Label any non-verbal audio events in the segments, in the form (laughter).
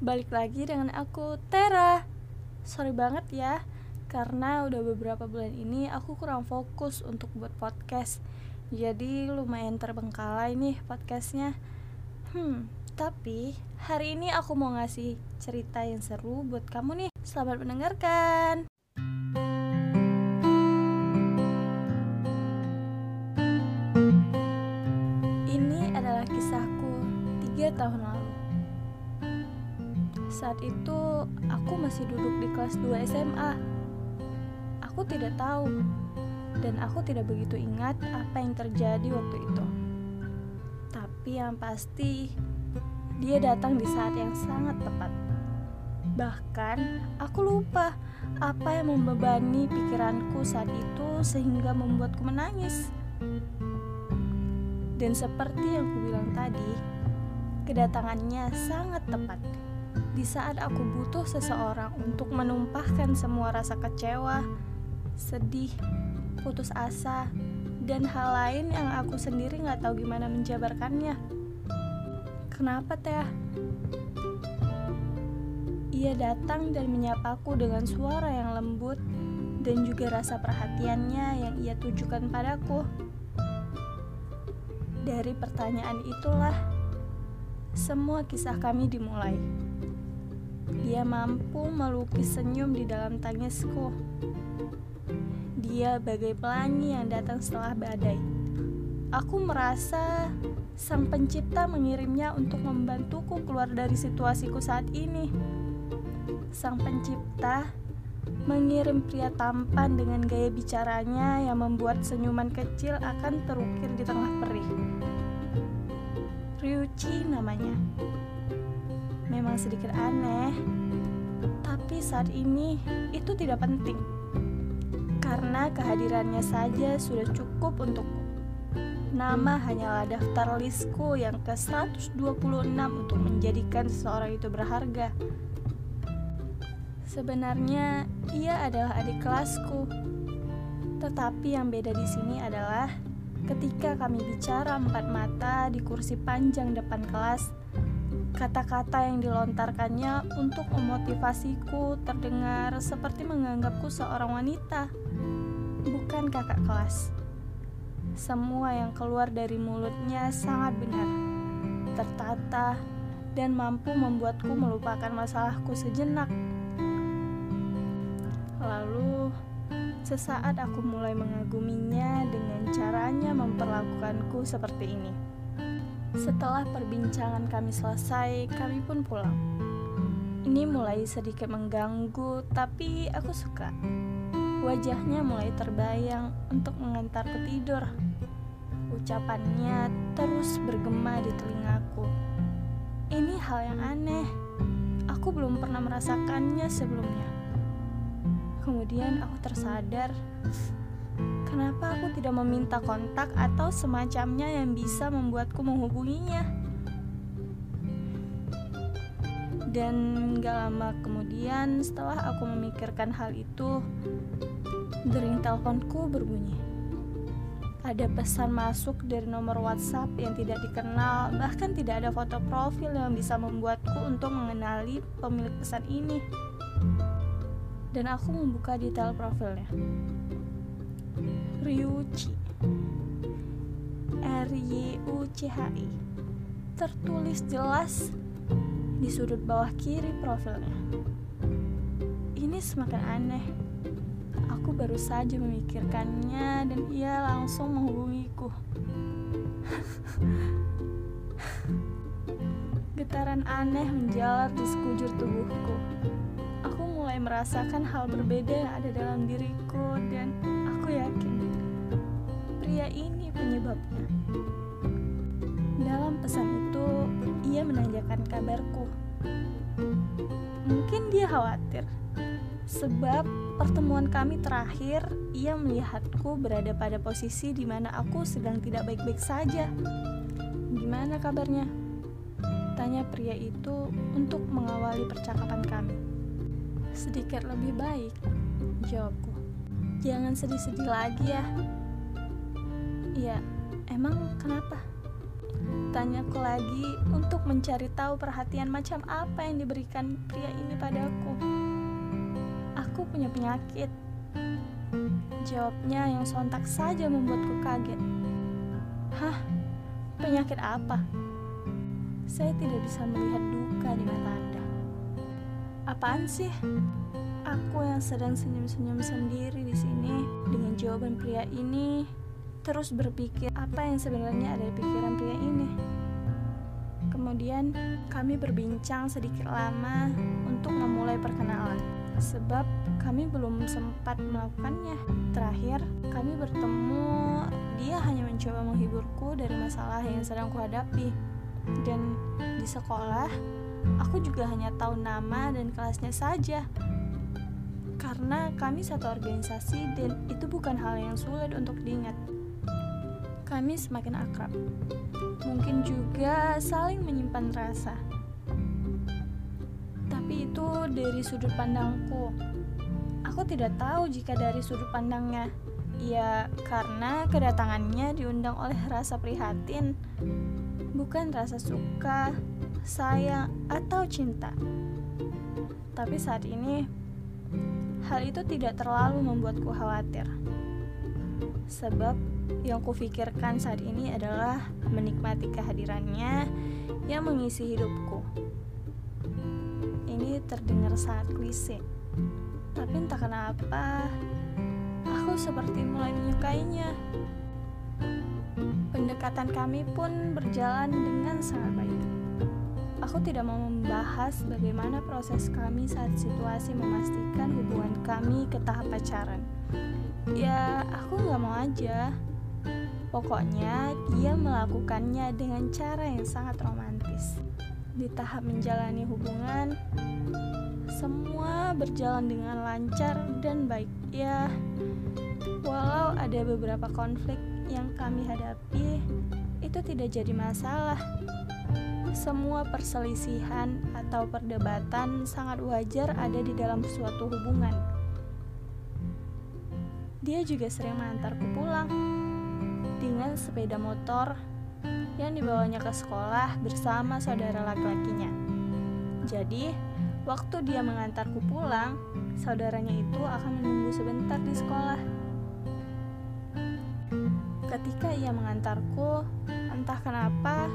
Balik lagi dengan aku, Tera. Sorry banget ya Karena udah beberapa bulan ini aku kurang fokus untuk buat podcast. Jadi lumayan terbengkalai nih podcastnya. Hmm, tapi hari ini aku mau ngasih cerita yang seru buat kamu nih. Selamat mendengarkan. Ini adalah kisahku tiga tahun lalu saat itu aku masih duduk di kelas 2 SMA. Aku tidak tahu dan aku tidak begitu ingat apa yang terjadi waktu itu. Tapi yang pasti dia datang di saat yang sangat tepat. Bahkan aku lupa apa yang membebani pikiranku saat itu sehingga membuatku menangis. Dan seperti yang kubilang tadi, kedatangannya sangat tepat di saat aku butuh seseorang untuk menumpahkan semua rasa kecewa, sedih, putus asa, dan hal lain yang aku sendiri nggak tahu gimana menjabarkannya. Kenapa teh? Ia datang dan menyapaku dengan suara yang lembut dan juga rasa perhatiannya yang ia tujukan padaku. Dari pertanyaan itulah semua kisah kami dimulai. Dia mampu melukis senyum di dalam tangisku. Dia bagai pelangi yang datang setelah badai. Aku merasa sang pencipta mengirimnya untuk membantuku keluar dari situasiku saat ini. Sang pencipta mengirim pria tampan dengan gaya bicaranya yang membuat senyuman kecil akan terukir di tengah perih. Ryuchi namanya memang sedikit aneh, tapi saat ini itu tidak penting karena kehadirannya saja sudah cukup untukku. Nama hanyalah daftar listku yang ke-126 untuk menjadikan seseorang itu berharga. Sebenarnya ia adalah adik kelasku. Tetapi yang beda di sini adalah ketika kami bicara empat mata di kursi panjang depan kelas, Kata-kata yang dilontarkannya untuk memotivasiku terdengar seperti menganggapku seorang wanita, bukan kakak kelas. Semua yang keluar dari mulutnya sangat benar, tertata, dan mampu membuatku melupakan masalahku sejenak. Lalu, sesaat aku mulai mengaguminya dengan caranya memperlakukanku seperti ini. Setelah perbincangan kami selesai, kami pun pulang. Ini mulai sedikit mengganggu, tapi aku suka. Wajahnya mulai terbayang untuk mengantarku tidur. Ucapannya terus bergema di telingaku. Ini hal yang aneh. Aku belum pernah merasakannya sebelumnya. Kemudian aku tersadar Kenapa aku tidak meminta kontak atau semacamnya yang bisa membuatku menghubunginya? Dan gak lama kemudian setelah aku memikirkan hal itu, dering teleponku berbunyi. Ada pesan masuk dari nomor WhatsApp yang tidak dikenal, bahkan tidak ada foto profil yang bisa membuatku untuk mengenali pemilik pesan ini. Dan aku membuka detail profilnya. Ryuchi R Y U C H I tertulis jelas di sudut bawah kiri profilnya. Ini semakin aneh. Aku baru saja memikirkannya dan ia langsung menghubungiku. (laughs) Getaran aneh menjalar di sekujur tubuhku. Aku mulai merasakan hal berbeda yang ada dalam diriku dan aku yakin pria ini penyebabnya. Dalam pesan itu, ia menanyakan kabarku. Mungkin dia khawatir, sebab pertemuan kami terakhir, ia melihatku berada pada posisi di mana aku sedang tidak baik-baik saja. Gimana kabarnya? Tanya pria itu untuk mengawali percakapan kami. Sedikit lebih baik, jawabku. Jangan sedih-sedih lagi ya, Iya, emang kenapa? bertanya-tanya lagi untuk mencari tahu perhatian macam apa yang diberikan pria ini padaku. Aku punya penyakit. Jawabnya yang sontak saja membuatku kaget. Hah? Penyakit apa? Saya tidak bisa melihat duka di mata Anda. Apaan sih? Aku yang sedang senyum-senyum sendiri di sini dengan jawaban pria ini terus berpikir apa yang sebenarnya ada di pikiran pria ini. Kemudian kami berbincang sedikit lama untuk memulai perkenalan sebab kami belum sempat melakukannya. Terakhir, kami bertemu, dia hanya mencoba menghiburku dari masalah yang sedang kuhadapi. Dan di sekolah, aku juga hanya tahu nama dan kelasnya saja. Karena kami satu organisasi dan itu bukan hal yang sulit untuk diingat kami semakin akrab. Mungkin juga saling menyimpan rasa. Tapi itu dari sudut pandangku. Aku tidak tahu jika dari sudut pandangnya. Ya, karena kedatangannya diundang oleh rasa prihatin, bukan rasa suka, sayang, atau cinta. Tapi saat ini, hal itu tidak terlalu membuatku khawatir. Sebab yang kufikirkan saat ini adalah menikmati kehadirannya yang mengisi hidupku. Ini terdengar sangat klise, tapi entah kenapa aku seperti mulai menyukainya. Pendekatan kami pun berjalan dengan sangat baik. Aku tidak mau membahas bagaimana proses kami saat situasi memastikan hubungan kami ke tahap pacaran. Ya, aku nggak mau aja Pokoknya, dia melakukannya dengan cara yang sangat romantis. Di tahap menjalani hubungan, semua berjalan dengan lancar dan baik. Ya, walau ada beberapa konflik yang kami hadapi, itu tidak jadi masalah. Semua perselisihan atau perdebatan sangat wajar ada di dalam suatu hubungan. Dia juga sering mengantarku pulang dengan sepeda motor yang dibawanya ke sekolah bersama saudara laki-lakinya. Jadi, waktu dia mengantarku pulang, saudaranya itu akan menunggu sebentar di sekolah. Ketika ia mengantarku, entah kenapa,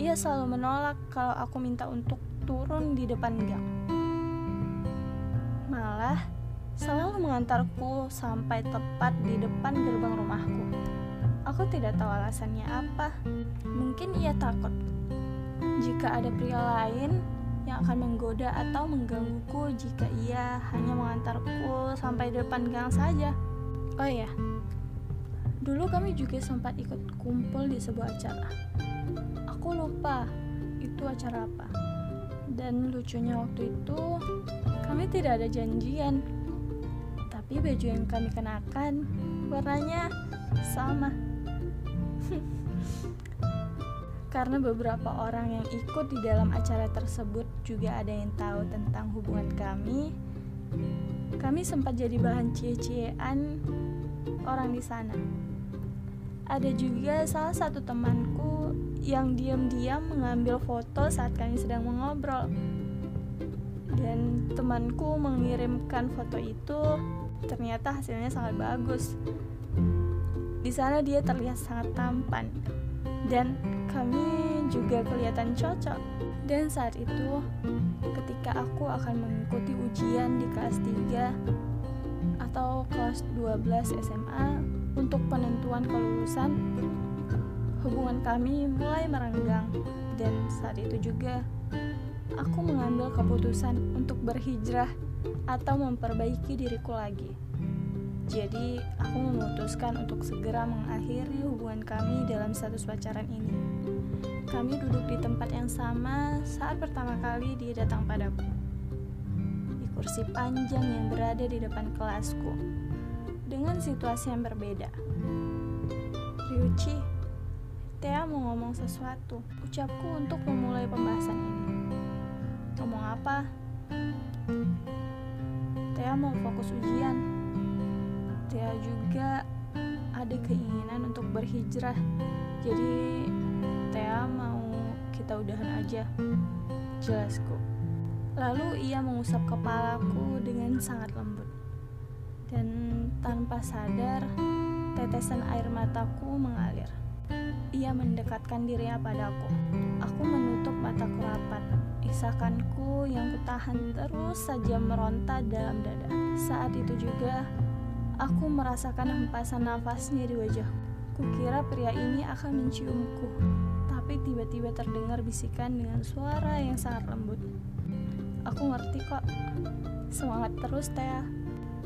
ia selalu menolak kalau aku minta untuk turun di depan gang. Malah, selalu mengantarku sampai tepat di depan gerbang rumahku. Aku tidak tahu alasannya apa. Mungkin ia takut jika ada pria lain yang akan menggoda atau menggangguku jika ia hanya mengantarku sampai depan gang saja. Oh ya, dulu kami juga sempat ikut kumpul di sebuah acara. Aku lupa itu acara apa. Dan lucunya waktu itu kami tidak ada janjian. Tapi baju yang kami kenakan warnanya sama. (laughs) Karena beberapa orang yang ikut di dalam acara tersebut juga ada yang tahu tentang hubungan kami, kami sempat jadi bahan cie-ciean orang di sana. Ada juga salah satu temanku yang diam-diam mengambil foto saat kami sedang mengobrol. Dan temanku mengirimkan foto itu, ternyata hasilnya sangat bagus. Di sana dia terlihat sangat tampan dan kami juga kelihatan cocok. Dan saat itu, ketika aku akan mengikuti ujian di kelas 3 atau kelas 12 SMA untuk penentuan kelulusan, hubungan kami mulai merenggang. Dan saat itu juga, aku mengambil keputusan untuk berhijrah atau memperbaiki diriku lagi. Jadi, aku memutuskan untuk segera mengakhiri hubungan kami dalam status pacaran ini. Kami duduk di tempat yang sama saat pertama kali dia datang padaku. Di kursi panjang yang berada di depan kelasku. Dengan situasi yang berbeda. Ryuchi, Tea mau ngomong sesuatu. Ucapku untuk memulai pembahasan ini. Ngomong apa? Tea mau fokus ujian Tia juga ada keinginan untuk berhijrah jadi Tia mau saja. Jelasku. Lalu ia mengusap kepalaku dengan sangat lembut. Dan tanpa sadar, tetesan air mataku mengalir. Ia mendekatkan dirinya padaku. Aku menutup mataku rapat. Isakanku yang kutahan terus saja meronta dalam dada. Saat itu juga, aku merasakan hempasan nafasnya di wajahku. Kukira pria ini akan menciumku, tapi tiba-tiba terdengar bisikan dengan suara yang sangat lembut. Aku ngerti kok. Semangat terus, Teh.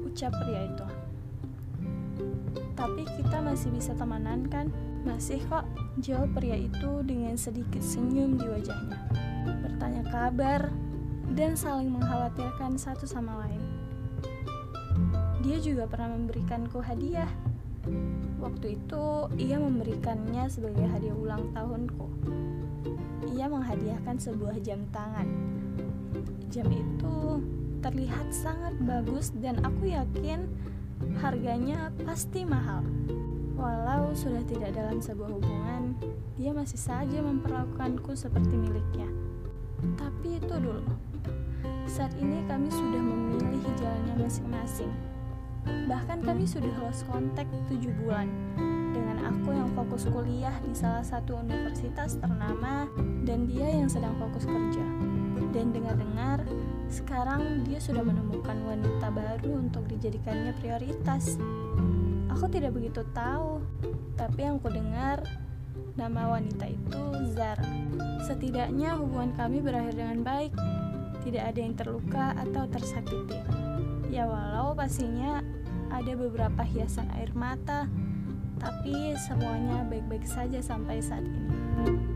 Ucap pria itu. Tapi kita masih bisa temanan kan? Masih kok, jawab pria itu dengan sedikit senyum di wajahnya. Bertanya kabar dan saling mengkhawatirkan satu sama lain. Dia juga pernah memberikanku hadiah. Waktu itu, ia memberikannya sebagai hadiah ulang tahunku. Ia menghadiahkan sebuah jam tangan jam itu terlihat sangat bagus dan aku yakin harganya pasti mahal. Walau sudah tidak dalam sebuah hubungan, dia masih saja memperlakukanku seperti miliknya. Tapi itu dulu. Saat ini kami sudah memilih jalannya masing-masing. Bahkan kami sudah lost kontak 7 bulan dengan aku yang fokus kuliah di salah satu universitas ternama dan dia yang sedang fokus kerja. Dan dengar-dengar, sekarang dia sudah menemukan wanita baru untuk dijadikannya prioritas. Aku tidak begitu tahu, tapi yang ku dengar nama wanita itu Zara. Setidaknya hubungan kami berakhir dengan baik. Tidak ada yang terluka atau tersakiti. Ya walau pastinya ada beberapa hiasan air mata, tapi semuanya baik-baik saja sampai saat ini.